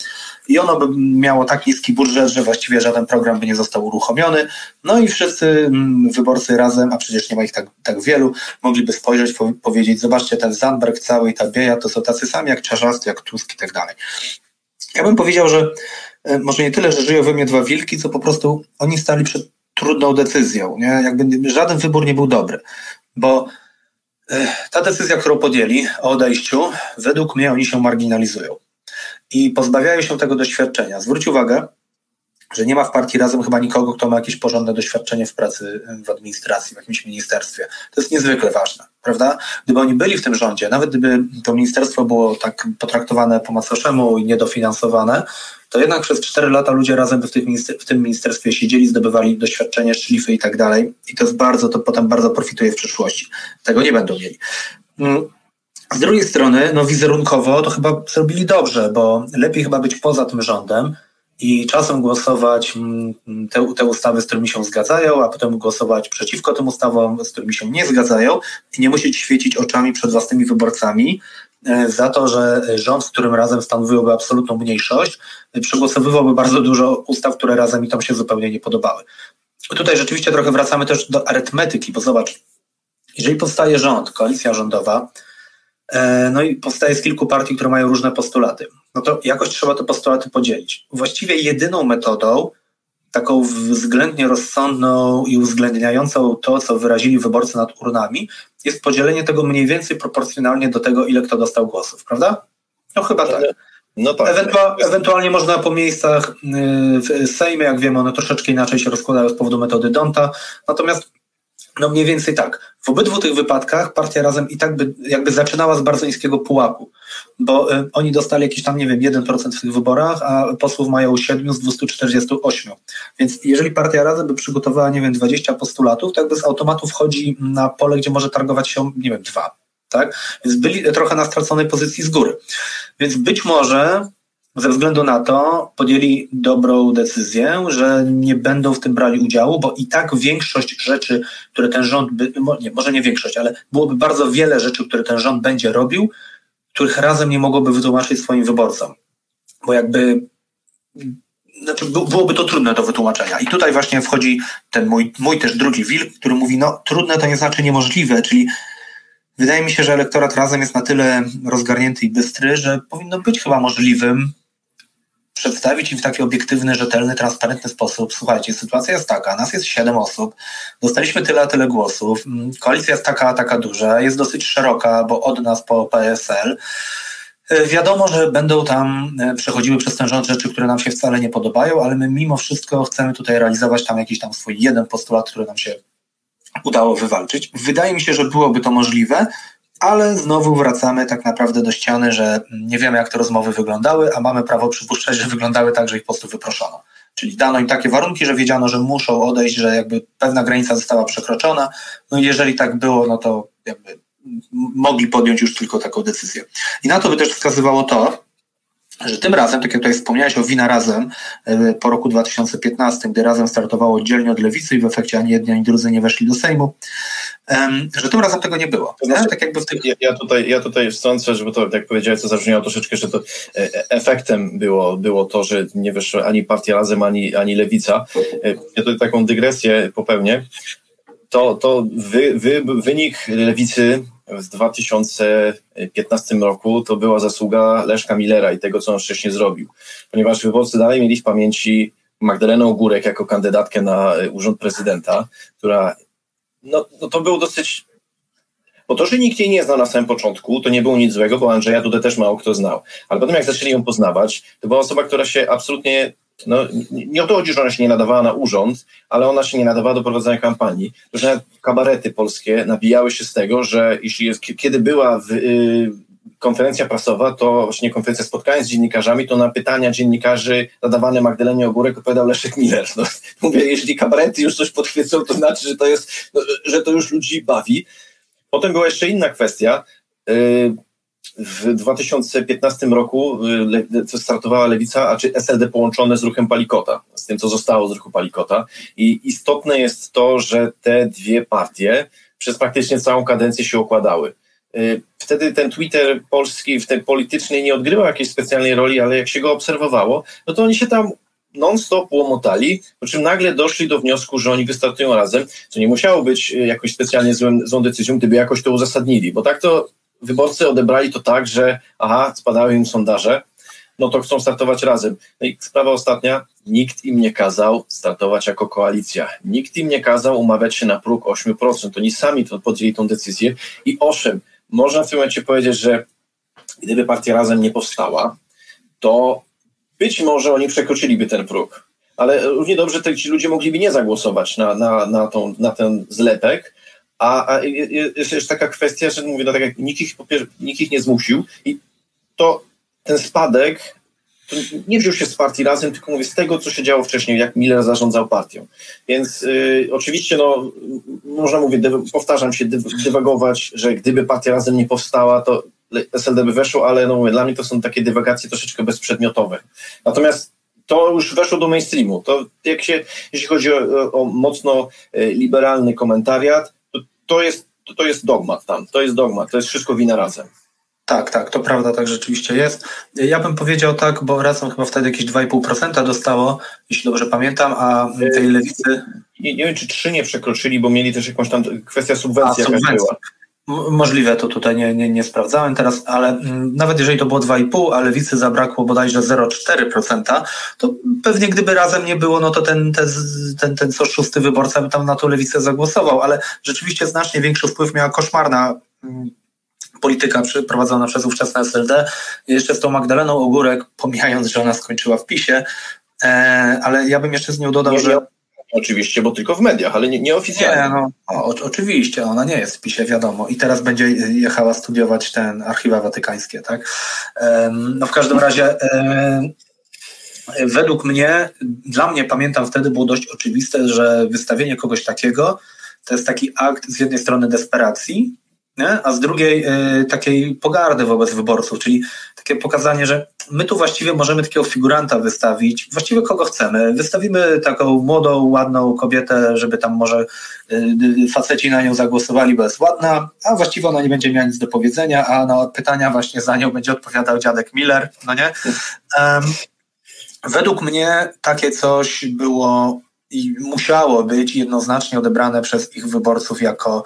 i ono by miało tak niski budżet, że właściwie żaden program by nie został uruchomiony, no i wszyscy mm, wyborcy razem, a przecież nie ma ich tak, tak wielu, mogliby spojrzeć, po, powiedzieć, zobaczcie, ten Zandberg cały i ta Bieja to są tacy sami jak Czarzasty, jak Tusk i tak dalej. Ja bym powiedział, że e, może nie tyle, że żyją we mnie dwa wilki, co po prostu oni stali przed trudną decyzją. Nie? Jakby żaden wybór nie był dobry, bo e, ta decyzja, którą podjęli o odejściu, według mnie oni się marginalizują i pozbawiają się tego doświadczenia. Zwróć uwagę, że nie ma w partii razem chyba nikogo, kto ma jakieś porządne doświadczenie w pracy w administracji, w jakimś ministerstwie. To jest niezwykle ważne, prawda? Gdyby oni byli w tym rządzie, nawet gdyby to ministerstwo było tak potraktowane po macoszemu i niedofinansowane, to jednak przez cztery lata ludzie razem w, tych minister- w tym ministerstwie siedzieli, zdobywali doświadczenie, szlify i tak dalej. I to jest bardzo, to potem bardzo profituje w przyszłości. Tego nie będą mieli. Mm. Z drugiej strony, no wizerunkowo to chyba zrobili dobrze, bo lepiej chyba być poza tym rządem, i czasem głosować mm, te, te ustawy, z którymi się zgadzają, a potem głosować przeciwko tym ustawom, z którymi się nie zgadzają i nie musieć świecić oczami przed własnymi wyborcami e, za to, że rząd, w którym razem stanowiłby absolutną mniejszość, przegłosowywałby bardzo dużo ustaw, które razem i tam się zupełnie nie podobały. Tutaj rzeczywiście trochę wracamy też do arytmetyki, bo zobacz, jeżeli powstaje rząd, koalicja rządowa, e, no i powstaje z kilku partii, które mają różne postulaty no to jakoś trzeba te postulaty podzielić. Właściwie jedyną metodą, taką względnie rozsądną i uwzględniającą to, co wyrazili wyborcy nad urnami, jest podzielenie tego mniej więcej proporcjonalnie do tego, ile kto dostał głosów, prawda? No chyba tak. No tak. Ewentua ewentualnie można po miejscach y, w Sejmie, jak wiemy, one troszeczkę inaczej się rozkładają z powodu metody Donta. Natomiast no mniej więcej tak. W obydwu tych wypadkach partia razem i tak by jakby zaczynała z bardzo niskiego pułapu, bo y, oni dostali jakiś tam, nie wiem, 1% w tych wyborach, a posłów mają 7 z 248. Więc jeżeli partia razem by przygotowała, nie wiem, 20 postulatów, to jakby z automatu wchodzi na pole, gdzie może targować się, nie wiem, dwa. Tak? Więc byli trochę na straconej pozycji z góry. Więc być może ze względu na to podjęli dobrą decyzję, że nie będą w tym brali udziału, bo i tak większość rzeczy, które ten rząd, by, nie, może nie większość, ale byłoby bardzo wiele rzeczy, które ten rząd będzie robił, których razem nie mogłoby wytłumaczyć swoim wyborcom. Bo jakby znaczy byłoby to trudne do wytłumaczenia. I tutaj właśnie wchodzi ten mój, mój też drugi wilk, który mówi, no trudne to nie znaczy niemożliwe, czyli wydaje mi się, że elektorat razem jest na tyle rozgarnięty i bystry, że powinno być chyba możliwym przedstawić im w taki obiektywny, rzetelny, transparentny sposób. Słuchajcie, sytuacja jest taka, nas jest siedem osób, dostaliśmy tyle a tyle głosów, mm, koalicja jest taka, taka duża, jest dosyć szeroka, bo od nas po PSL. E, wiadomo, że będą tam e, przechodziły przez ten rząd rzeczy, które nam się wcale nie podobają, ale my mimo wszystko chcemy tutaj realizować tam jakiś tam swój jeden postulat, który nam się udało wywalczyć. Wydaje mi się, że byłoby to możliwe, ale znowu wracamy tak naprawdę do ściany, że nie wiemy, jak te rozmowy wyglądały, a mamy prawo przypuszczać, że wyglądały tak, że ich po prostu wyproszono. Czyli dano im takie warunki, że wiedziano, że muszą odejść, że jakby pewna granica została przekroczona. No i jeżeli tak było, no to jakby mogli podjąć już tylko taką decyzję. I na to by też wskazywało to, że tym razem, tak jak tutaj wspomniałeś o Wina Razem e, po roku 2015, gdy Razem startowało oddzielnie od Lewicy i w efekcie ani jedni, ani drudzy nie weszli do Sejmu, że tym razem tego nie było. To znaczy, tak jakby w tych... ja, ja, tutaj, ja tutaj wtrącę, żeby to, jak powiedziałeś, to zabrzmiało troszeczkę, że to e, efektem było, było to, że nie weszła ani partia Razem, ani, ani Lewica. E, ja tutaj taką dygresję popełnię. To, to wy, wy, wynik Lewicy w 2015 roku to była zasługa Leszka Millera i tego, co on wcześniej zrobił. Ponieważ wyborcy dalej mieli w pamięci Magdalenę Ogórek jako kandydatkę na urząd prezydenta, która no, no to był dosyć bo to, że nikt jej nie znał na samym początku, to nie było nic złego, bo Andrzeja Dudę też mało kto znał. Ale potem jak zaczęli ją poznawać, to była osoba, która się absolutnie no, nie o to chodzi, że ona się nie nadawała na urząd, ale ona się nie nadawała do prowadzenia kampanii. Że kabarety polskie nabijały się z tego, że jeśli jest, kiedy była w, y, konferencja prasowa, to właśnie konferencja spotkania z dziennikarzami, to na pytania dziennikarzy zadawane Magdalenie Ogórek odpowiadał Leszek Miller. No, mówię, jeśli kabarety już coś podchwycą, to znaczy, że to jest, no, że to już ludzi bawi. Potem była jeszcze inna kwestia. Y, w 2015 roku y, startowała Lewica, a czy SLD połączone z ruchem Palikota, z tym, co zostało z ruchu Palikota. I istotne jest to, że te dwie partie przez praktycznie całą kadencję się układały. Y, wtedy ten Twitter polski w tej politycznej nie odgrywał jakiejś specjalnej roli, ale jak się go obserwowało, no to oni się tam non-stop łomotali, po czym nagle doszli do wniosku, że oni wystartują razem, co nie musiało być y, jakoś specjalnie złym, złą decyzją, gdyby jakoś to uzasadnili, bo tak to wyborcy odebrali to tak, że aha, spadały im sondaże, no to chcą startować razem. No i sprawa ostatnia, nikt im nie kazał startować jako koalicja. Nikt im nie kazał umawiać się na próg 8%. Oni sami to podjęli tą decyzję i owszem, można w tym momencie powiedzieć, że gdyby partia razem nie powstała, to być może oni przekroczyliby ten próg. Ale równie dobrze te, ci ludzie mogliby nie zagłosować na, na, na, tą, na ten zlepek, a, a jest jeszcze taka kwestia, że mówię, no tak jak nikt ich, nikt ich nie zmusił i to ten spadek nie wziął się z partii razem, tylko mówię z tego, co się działo wcześniej, jak Miller zarządzał partią. Więc y, oczywiście, no, można mówić, powtarzam się, dywagować, że gdyby partia razem nie powstała, to SLD by weszło, ale no, mówię, dla mnie to są takie dywagacje troszeczkę bezprzedmiotowe. Natomiast to już weszło do mainstreamu. To jak się, jeśli chodzi o, o mocno y, liberalny komentariat, to, to, jest, to, to jest dogmat tam, to jest dogmat, to jest wszystko wina razem. Tak, tak, to prawda, tak rzeczywiście jest. Ja bym powiedział tak, bo razem chyba wtedy jakieś 2,5% dostało, jeśli dobrze pamiętam, a tej lewicy... Nie, nie wiem, czy 3 nie przekroczyli, bo mieli też jakąś tam kwestia subwencji, a, subwencji. była. Możliwe, to tutaj nie, nie, nie sprawdzałem teraz, ale mm, nawet jeżeli to było 2,5, a lewicy zabrakło bodajże 0,4%, to pewnie gdyby razem nie było, no to ten, ten, ten, ten co szósty wyborca by tam na tą lewicę zagłosował, ale rzeczywiście znacznie większy wpływ miała koszmarna mm, polityka prowadzona przez ówczesne SLD, jeszcze z tą Magdaleną Ogórek, pomijając, że ona skończyła w PiSie, e, ale ja bym jeszcze z nią dodał, nie, że... Oczywiście, bo tylko w mediach, ale nie, nieoficjalnie. Nie, no, o, oczywiście, ona nie jest w PiSie, wiadomo. I teraz będzie jechała studiować ten archiwa watykańskie, tak? No w każdym razie według mnie, dla mnie pamiętam wtedy było dość oczywiste, że wystawienie kogoś takiego to jest taki akt z jednej strony desperacji, nie? a z drugiej y, takiej pogardy wobec wyborców, czyli takie pokazanie, że my tu właściwie możemy takiego figuranta wystawić, właściwie kogo chcemy. Wystawimy taką młodą, ładną kobietę, żeby tam może y, faceci na nią zagłosowali, bo jest ładna, a właściwie ona nie będzie miała nic do powiedzenia, a na pytania właśnie za nią będzie odpowiadał dziadek Miller, no nie? Um, według mnie takie coś było i musiało być jednoznacznie odebrane przez ich wyborców jako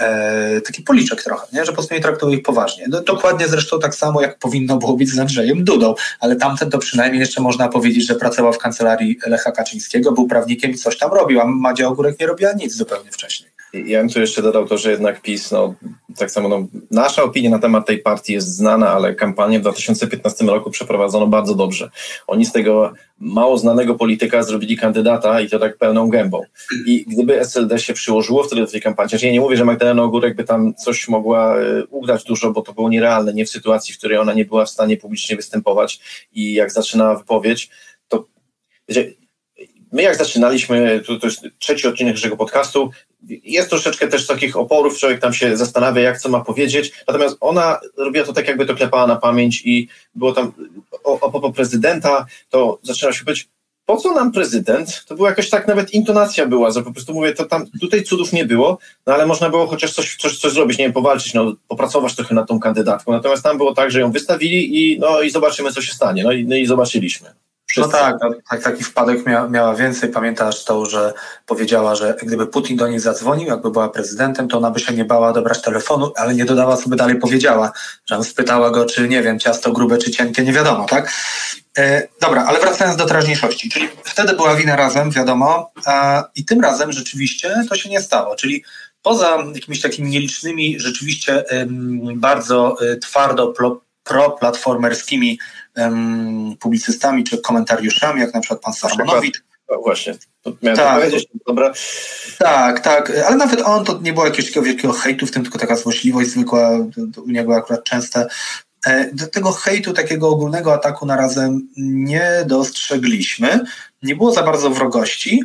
e, taki policzek trochę, nie? że po prostu nie traktują ich poważnie. No, dokładnie zresztą tak samo, jak powinno było być z Andrzejem Dudą, ale tamten to przynajmniej jeszcze można powiedzieć, że pracował w kancelarii Lecha Kaczyńskiego, był prawnikiem i coś tam robił, a Madzia Ogórek nie robiła nic zupełnie wcześniej. Ja bym tu jeszcze dodał to, że jednak PiS, no tak samo, no, nasza opinia na temat tej partii jest znana, ale kampanię w 2015 roku przeprowadzono bardzo dobrze. Oni z tego mało znanego polityka zrobili kandydata i to tak pełną gębą. I gdyby SLD się przyłożyło wtedy do tej kampanii, znaczy ja nie mówię, że Magdalena Ogórek by tam coś mogła e, ugrać dużo, bo to było nierealne, nie w sytuacji, w której ona nie była w stanie publicznie występować i jak zaczynała wypowiedź, to wiecie, My jak zaczynaliśmy, to, to jest trzeci odcinek naszego podcastu, jest troszeczkę też takich oporów, człowiek tam się zastanawia, jak co ma powiedzieć, natomiast ona robiła to tak, jakby to klepała na pamięć i było tam o, o, prezydenta, to zaczyna się być, po co nam prezydent? To była jakaś tak nawet intonacja była, że po prostu mówię, to tam tutaj cudów nie było, no ale można było chociaż coś, coś, coś zrobić, nie wiem, powalczyć, no, popracować trochę nad tą kandydatką. Natomiast tam było tak, że ją wystawili i, no, i zobaczymy, co się stanie. No i, no i zobaczyliśmy. Wszyscy. No tak, no, tak, taki wpadek mia, miała więcej. Pamiętasz to, że powiedziała, że gdyby Putin do niej zadzwonił, jakby była prezydentem, to ona by się nie bała dobrać telefonu, ale nie dodała, co by dalej powiedziała. Że on spytała go, czy nie wiem, ciasto grube czy cienkie, nie wiadomo, tak? E, dobra, ale wracając do teraźniejszości, czyli wtedy była wina razem, wiadomo, a, i tym razem rzeczywiście to się nie stało, czyli poza jakimiś takimi nielicznymi, rzeczywiście bardzo y, twardo pro-platformerskimi publicystami czy komentariuszami, jak na przykład pan Sarmanowicz. No właśnie, to miałem tak, powiedzieć, dobra. Tak, tak, ale nawet on to nie było jakiegoś takiego wielkiego hejtu w tym, tylko taka złośliwość zwykła, u niego akurat częste. E, do tego hejtu, takiego ogólnego ataku na razem nie dostrzegliśmy. Nie było za bardzo wrogości.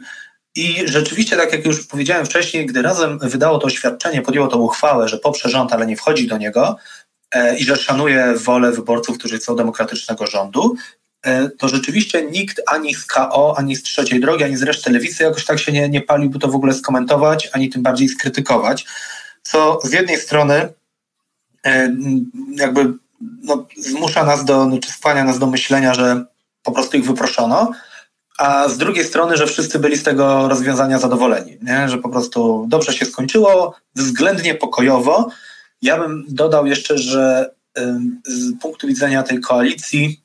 I rzeczywiście, tak jak już powiedziałem wcześniej, gdy razem wydało to oświadczenie, podjęło tą uchwałę, że poprze rząd, ale nie wchodzi do niego i że szanuje wolę wyborców, którzy chcą demokratycznego rządu, e, to rzeczywiście nikt ani z KO, ani z trzeciej drogi, ani z reszty lewicy jakoś tak się nie, nie paliłby to w ogóle skomentować, ani tym bardziej skrytykować. Co z jednej strony e, jakby no, zmusza nas do, czy skłania nas do myślenia, że po prostu ich wyproszono, a z drugiej strony, że wszyscy byli z tego rozwiązania zadowoleni, nie? że po prostu dobrze się skończyło, względnie pokojowo. Ja bym dodał jeszcze, że z punktu widzenia tej koalicji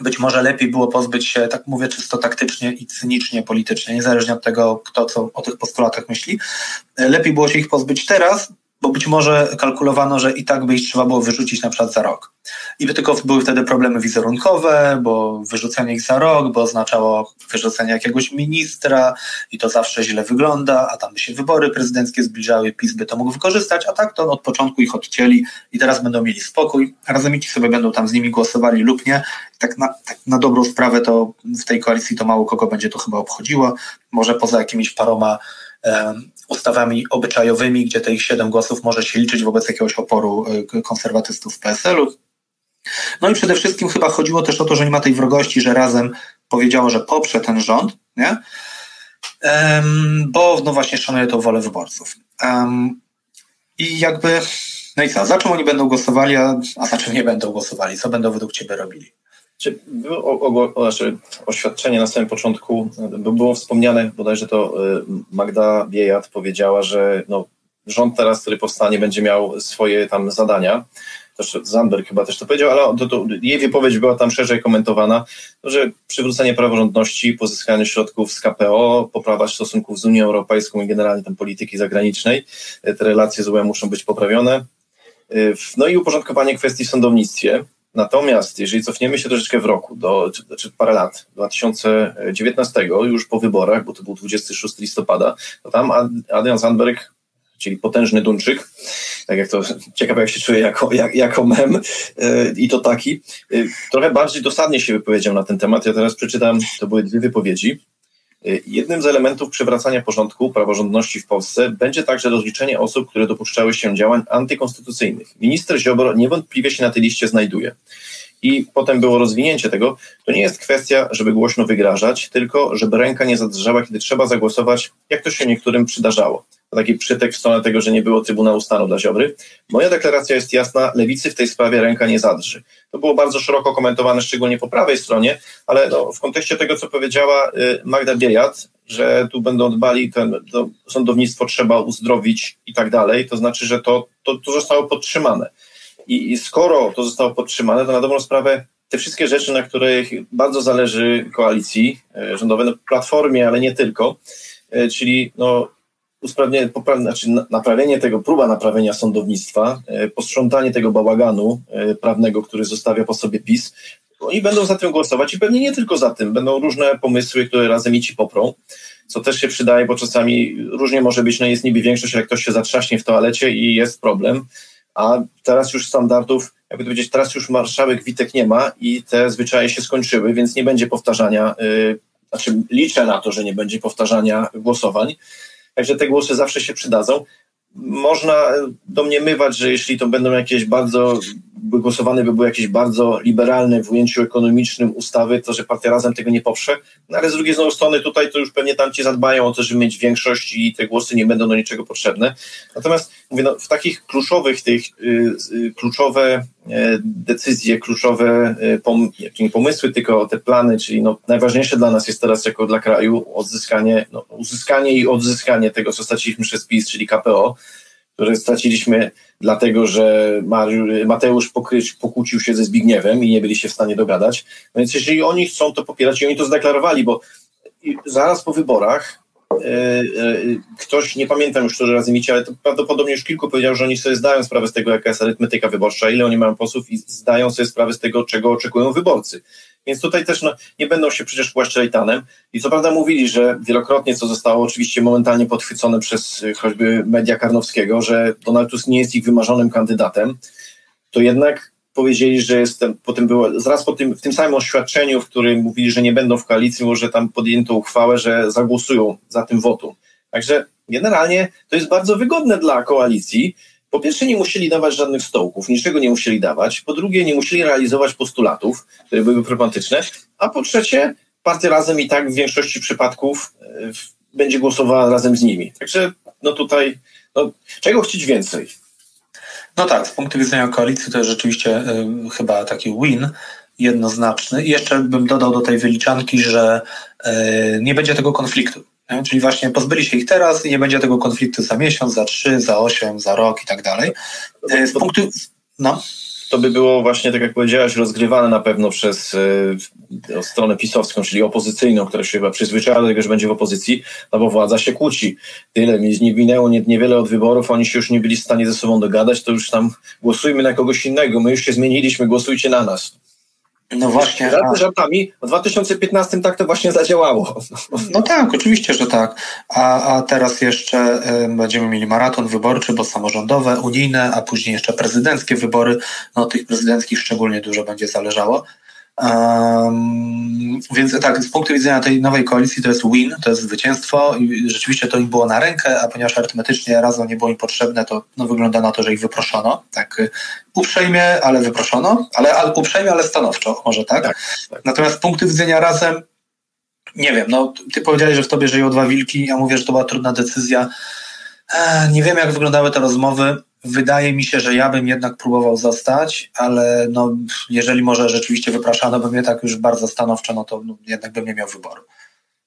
być może lepiej było pozbyć się, tak mówię czysto taktycznie i cynicznie, politycznie, niezależnie od tego, kto co o tych postulatach myśli. Lepiej było się ich pozbyć teraz, bo być może kalkulowano, że i tak by ich trzeba było wyrzucić na przykład za rok. I tylko były wtedy problemy wizerunkowe, bo wyrzucenie ich za rok, bo oznaczało wyrzucenie jakiegoś ministra i to zawsze źle wygląda, a tam by się wybory prezydenckie zbliżały, PiS by to mógł wykorzystać, a tak to od początku ich odcięli i teraz będą mieli spokój, razem ci sobie będą tam z nimi głosowali lub nie. Tak na, tak na dobrą sprawę to w tej koalicji to mało kogo będzie to chyba obchodziło, może poza jakimiś paroma ustawami obyczajowymi, gdzie tych siedem głosów może się liczyć wobec jakiegoś oporu e, konserwatystów PSL-u. No i przede wszystkim chyba chodziło też o to, że nie ma tej wrogości, że razem powiedziało, że poprze ten rząd, nie? Um, bo no właśnie szanuje tą wolę wyborców. Um, I jakby, no i co, za czym oni będą głosowali, a, a za czym nie będą głosowali? Co będą według Ciebie robili? Czy było znaczy oświadczenie na samym początku, było wspomniane, bodajże to y, Magda Biejat powiedziała, że no, rząd teraz, który powstanie, będzie miał swoje tam zadania. Też Zandberg chyba też to powiedział, ale to, to, jej wypowiedź była tam szerzej komentowana, że przywrócenie praworządności, pozyskanie środków z KPO, poprawa stosunków z Unią Europejską i generalnie tam polityki zagranicznej, te relacje z UE muszą być poprawione. Y, no i uporządkowanie kwestii w sądownictwie. Natomiast jeżeli cofniemy się troszeczkę w roku, do, czy, znaczy parę lat, 2019, już po wyborach, bo to był 26 listopada, to tam Adrian Sandberg, czyli potężny Duńczyk, tak jak to ciekawe, jak się czuje jako, jak, jako mem yy, i to taki, yy, trochę bardziej dosadnie się wypowiedział na ten temat. Ja teraz przeczytam, to były dwie wypowiedzi. Y, jednym z elementów przywracania porządku praworządności w Polsce będzie także rozliczenie osób, które dopuszczały się działań antykonstytucyjnych. Minister Ziobro niewątpliwie się na tej liście znajduje. I potem było rozwinięcie tego. To nie jest kwestia, żeby głośno wygrażać, tylko żeby ręka nie zadrżała, kiedy trzeba zagłosować, jak to się niektórym przydarzało taki przytek w stronę tego, że nie było Trybunału Stanu dla Ziobry. Moja deklaracja jest jasna, lewicy w tej sprawie ręka nie zadrży. To było bardzo szeroko komentowane, szczególnie po prawej stronie, ale no, w kontekście tego, co powiedziała y, Magda Biejat, że tu będą dbali, ten, to sądownictwo trzeba uzdrowić i tak dalej, to znaczy, że to, to, to zostało podtrzymane. I, I skoro to zostało podtrzymane, to na dobrą sprawę te wszystkie rzeczy, na których bardzo zależy koalicji y, rządowej, no, platformie, ale nie tylko, y, czyli no, usprawnienie, znaczy naprawienie tego, próba naprawienia sądownictwa, e, posprzątanie tego bałaganu e, prawnego, który zostawia po sobie PiS, oni będą za tym głosować i pewnie nie tylko za tym, będą różne pomysły, które razem i ci poprą, co też się przydaje, bo czasami różnie może być, no jest niby większość, jak ktoś się zatrzaśnie w toalecie i jest problem, a teraz już standardów, jakby to powiedzieć, teraz już marszałek Witek nie ma i te zwyczaje się skończyły, więc nie będzie powtarzania, yy, znaczy liczę na to, że nie będzie powtarzania głosowań, Także te głosy zawsze się przydadzą. Można domniemywać, że jeśli to będą jakieś bardzo, głosowane by były jakieś bardzo liberalne w ujęciu ekonomicznym ustawy, to że partia razem tego nie poprze. No ale z drugiej strony tutaj to już pewnie tamci zadbają o to, żeby mieć większość i te głosy nie będą do niczego potrzebne. Natomiast mówię, no, w takich kluczowych tych, kluczowe decyzje, kluczowe pom, nie pomysły, tylko te plany, czyli no, najważniejsze dla nas jest teraz jako dla kraju odzyskanie, no, uzyskanie i odzyskanie tego, co straciliśmy przez PiS, czyli KPO, które straciliśmy dlatego, że Mateusz pokryć, pokłócił się ze Zbigniewem i nie byli się w stanie dogadać. No więc jeżeli oni chcą to popierać i oni to zdeklarowali, bo zaraz po wyborach e, e, ktoś, nie pamiętam już szczerze razy micie, ale to prawdopodobnie już kilku powiedział, że oni sobie zdają sprawę z tego, jaka jest arytmetyka wyborcza, ile oni mają posłów i zdają sobie sprawę z tego, czego oczekują wyborcy. Więc tutaj też no, nie będą się przecież płaszcz rejtanem. I co prawda mówili, że wielokrotnie, co zostało oczywiście momentalnie podchwycone przez y, choćby media Karnowskiego, że Donald Tusk nie jest ich wymarzonym kandydatem, to jednak powiedzieli, że jestem, potem było, zaraz po tym, w tym samym oświadczeniu, w którym mówili, że nie będą w koalicji, może tam podjęto uchwałę, że zagłosują za tym wotum. Także generalnie to jest bardzo wygodne dla koalicji, po pierwsze, nie musieli dawać żadnych stołków, niczego nie musieli dawać. Po drugie, nie musieli realizować postulatów, które były problematyczne. A po trzecie, partia razem i tak w większości przypadków e, będzie głosowała razem z nimi. Także no tutaj, no, czego chcieć więcej? No tak, z punktu widzenia koalicji to jest rzeczywiście y, chyba taki win jednoznaczny. I jeszcze bym dodał do tej wyliczanki, że y, nie będzie tego konfliktu. Nie? Czyli właśnie pozbyli się ich teraz i nie będzie tego konfliktu za miesiąc, za trzy, za osiem, za rok i tak dalej. E, z punktu. No. To by było właśnie, tak jak powiedziałaś, rozgrywane na pewno przez e, stronę pisowską, czyli opozycyjną, która się chyba przyzwyczaiła do tego, że będzie w opozycji, no bo władza się kłóci. Tyle, nie minęło nie, niewiele od wyborów, oni się już nie byli w stanie ze sobą dogadać, to już tam głosujmy na kogoś innego, my już się zmieniliśmy, głosujcie na nas. No właśnie. Żarty żartami, w 2015 tak to właśnie zadziałało. No tak, oczywiście, że tak. A, a teraz jeszcze będziemy mieli maraton wyborczy, bo samorządowe, unijne, a później jeszcze prezydenckie wybory. No tych prezydenckich szczególnie dużo będzie zależało. Um, więc tak, z punktu widzenia tej nowej koalicji to jest win, to jest zwycięstwo i rzeczywiście to im było na rękę, a ponieważ arytmetycznie razem nie było im potrzebne, to no, wygląda na to, że ich wyproszono. Tak y, uprzejmie, ale wyproszono, ale, ale uprzejmie, ale stanowczo, może tak? tak, tak. Natomiast z punktu widzenia razem, nie wiem, no ty powiedziałeś, że w tobie żyją dwa wilki, ja mówię, że to była trudna decyzja. E, nie wiem, jak wyglądały te rozmowy. Wydaje mi się, że ja bym jednak próbował zostać, ale no, jeżeli może rzeczywiście wypraszano by mnie tak już bardzo stanowczo, no to no, jednak bym nie miał wyboru.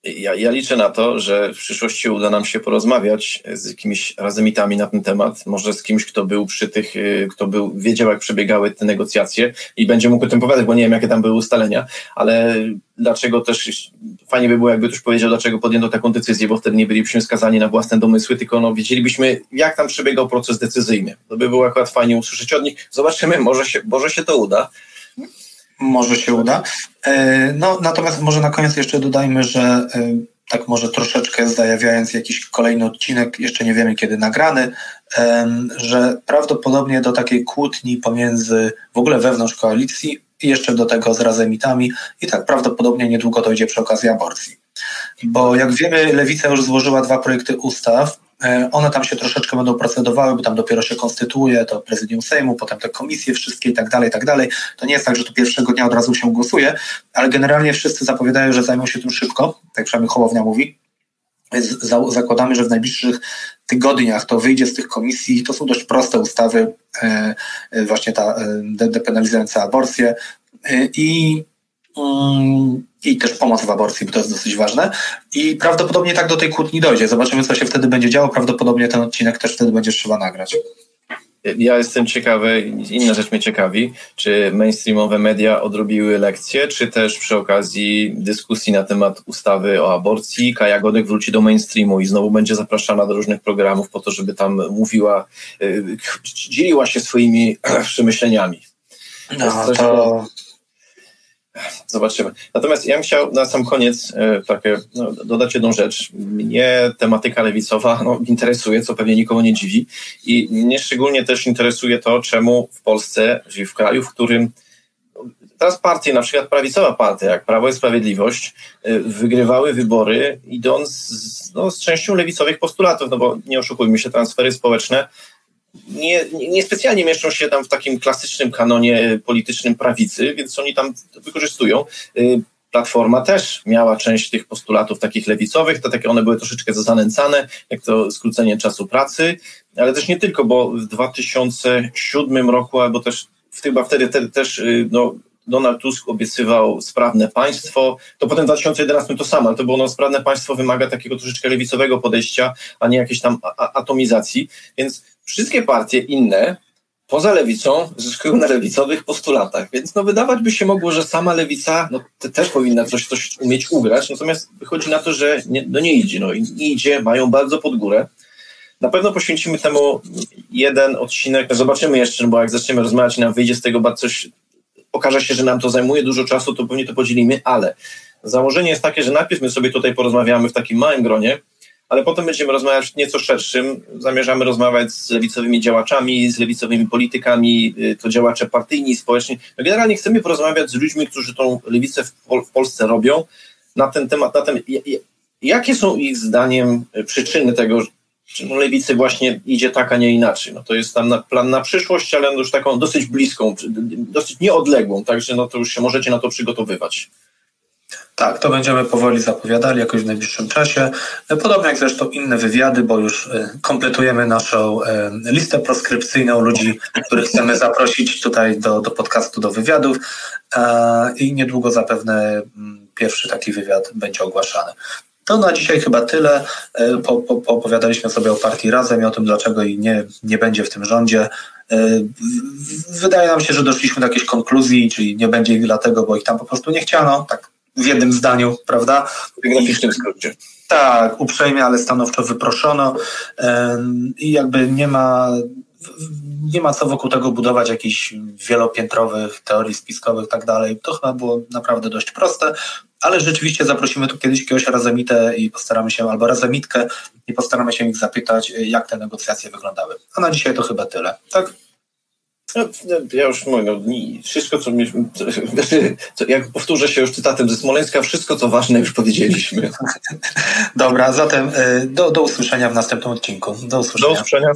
Ja, ja, liczę na to, że w przyszłości uda nam się porozmawiać z jakimiś razemitami na ten temat, może z kimś, kto był przy tych, y, kto był, wiedział, jak przebiegały te negocjacje i będzie mógł o tym powiedzieć, bo nie wiem, jakie tam były ustalenia, ale dlaczego też, fajnie by było, jakby ktoś powiedział, dlaczego podjęto taką decyzję, bo wtedy nie bylibyśmy skazani na własne domysły, tylko no, wiedzielibyśmy, jak tam przebiegał proces decyzyjny. To by było akurat fajnie usłyszeć od nich. Zobaczymy, może się, może się to uda. Może się uda. E, no, natomiast może na koniec jeszcze dodajmy, że e, tak może troszeczkę zajawiając jakiś kolejny odcinek, jeszcze nie wiemy kiedy nagrany, że prawdopodobnie do takiej kłótni pomiędzy w ogóle wewnątrz koalicji i jeszcze do tego z razemitami i tak prawdopodobnie niedługo dojdzie przy okazji aborcji. Bo jak wiemy, Lewica już złożyła dwa projekty ustaw, one tam się troszeczkę będą procedowały, bo tam dopiero się konstytuuje to prezydium Sejmu, potem te komisje wszystkie i tak dalej, i tak dalej. To nie jest tak, że tu pierwszego dnia od razu się głosuje, ale generalnie wszyscy zapowiadają, że zajmą się tym szybko, tak przynajmniej Hołownia mówi. Zakładamy, że w najbliższych tygodniach to wyjdzie z tych komisji. To są dość proste ustawy, e, e, właśnie ta depenalizująca aborcję i i też pomoc w aborcji, bo to jest dosyć ważne. I prawdopodobnie tak do tej kłótni dojdzie. Zobaczymy, co się wtedy będzie działo. Prawdopodobnie ten odcinek też wtedy będzie trzeba nagrać. Ja jestem ciekawy, inna rzecz mnie ciekawi, czy mainstreamowe media odrobiły lekcję, czy też przy okazji dyskusji na temat ustawy o aborcji Kaja Godek wróci do mainstreamu i znowu będzie zapraszana do różnych programów po to, żeby tam mówiła, y, dzieliła się swoimi przemyśleniami. No, to, Zobaczymy. Natomiast ja bym chciał na sam koniec e, takie, no, dodać jedną rzecz. Mnie tematyka lewicowa no, interesuje, co pewnie nikogo nie dziwi. I mnie szczególnie też interesuje to, czemu w Polsce, czyli w kraju, w którym teraz partie, na przykład prawicowa partia, jak Prawo i Sprawiedliwość, e, wygrywały wybory idąc z, no, z częścią lewicowych postulatów, no bo nie oszukujmy się, transfery społeczne nie, nie specjalnie mieszczą się tam w takim klasycznym kanonie politycznym prawicy, więc oni tam wykorzystują. Y, Platforma też miała część tych postulatów takich lewicowych, to takie one były troszeczkę zanęcane, jak to skrócenie czasu pracy, ale też nie tylko, bo w 2007 roku, albo też chyba wtedy te, też y, no, Donald Tusk obiecywał sprawne państwo, to potem w 2011 to samo, ale to było no, sprawne państwo wymaga takiego troszeczkę lewicowego podejścia, a nie jakiejś tam atomizacji, więc wszystkie partie inne poza lewicą zyskują na lewicowych postulatach, więc no wydawać by się mogło, że sama lewica no, te też powinna coś, coś umieć ugrać, natomiast wychodzi na to, że nie, no nie idzie, no nie idzie, mają bardzo pod górę. Na pewno poświęcimy temu jeden odcinek, zobaczymy jeszcze, bo jak zaczniemy rozmawiać i nam wyjdzie z tego coś, okaże się, że nam to zajmuje dużo czasu, to pewnie to podzielimy, ale założenie jest takie, że najpierw my sobie tutaj porozmawiamy w takim małym gronie, ale potem będziemy rozmawiać nieco szerszym. Zamierzamy rozmawiać z lewicowymi działaczami, z lewicowymi politykami, y, to działacze partyjni, społeczni. No generalnie chcemy porozmawiać z ludźmi, którzy tą lewicę w, Pol w Polsce robią, na ten temat, na ten, jakie są ich zdaniem przyczyny tego, że no lewicy właśnie idzie tak, a nie inaczej. No to jest tam na, plan na przyszłość, ale już taką dosyć bliską, dosyć nieodległą, także no to już się możecie na to przygotowywać. Tak, to będziemy powoli zapowiadali jakoś w najbliższym czasie. Podobnie jak zresztą inne wywiady, bo już e, kompletujemy naszą e, listę proskrypcyjną ludzi, których chcemy zaprosić tutaj do, do podcastu, do wywiadów e, i niedługo zapewne mm, pierwszy taki wywiad będzie ogłaszany. To na dzisiaj chyba tyle. Po, po, opowiadaliśmy sobie o partii Razem i o tym, dlaczego jej nie, nie będzie w tym rządzie. Wydaje nam się, że doszliśmy do jakiejś konkluzji, czyli nie będzie ich dlatego, bo ich tam po prostu nie chciano. Tak w jednym zdaniu, prawda? W graficznym skrócie. Tak, uprzejmie, ale stanowczo wyproszono i jakby nie ma nie ma co wokół tego budować jakichś wielopiętrowych teorii spiskowych i tak dalej. To chyba było naprawdę dość proste, ale rzeczywiście zaprosimy tu kiedyś jakiegoś razemitę i postaramy się, albo razemitkę i postaramy się ich zapytać, jak te negocjacje wyglądały. A na dzisiaj to chyba tyle, tak? No, ja już mówię, no, wszystko, co, mi, co, jak powtórzę się już cytatem ze Smoleńska, wszystko, co ważne, już powiedzieliśmy. Dobra, zatem y, do, do usłyszenia w następnym odcinku. Do usłyszenia. Do usłyszenia.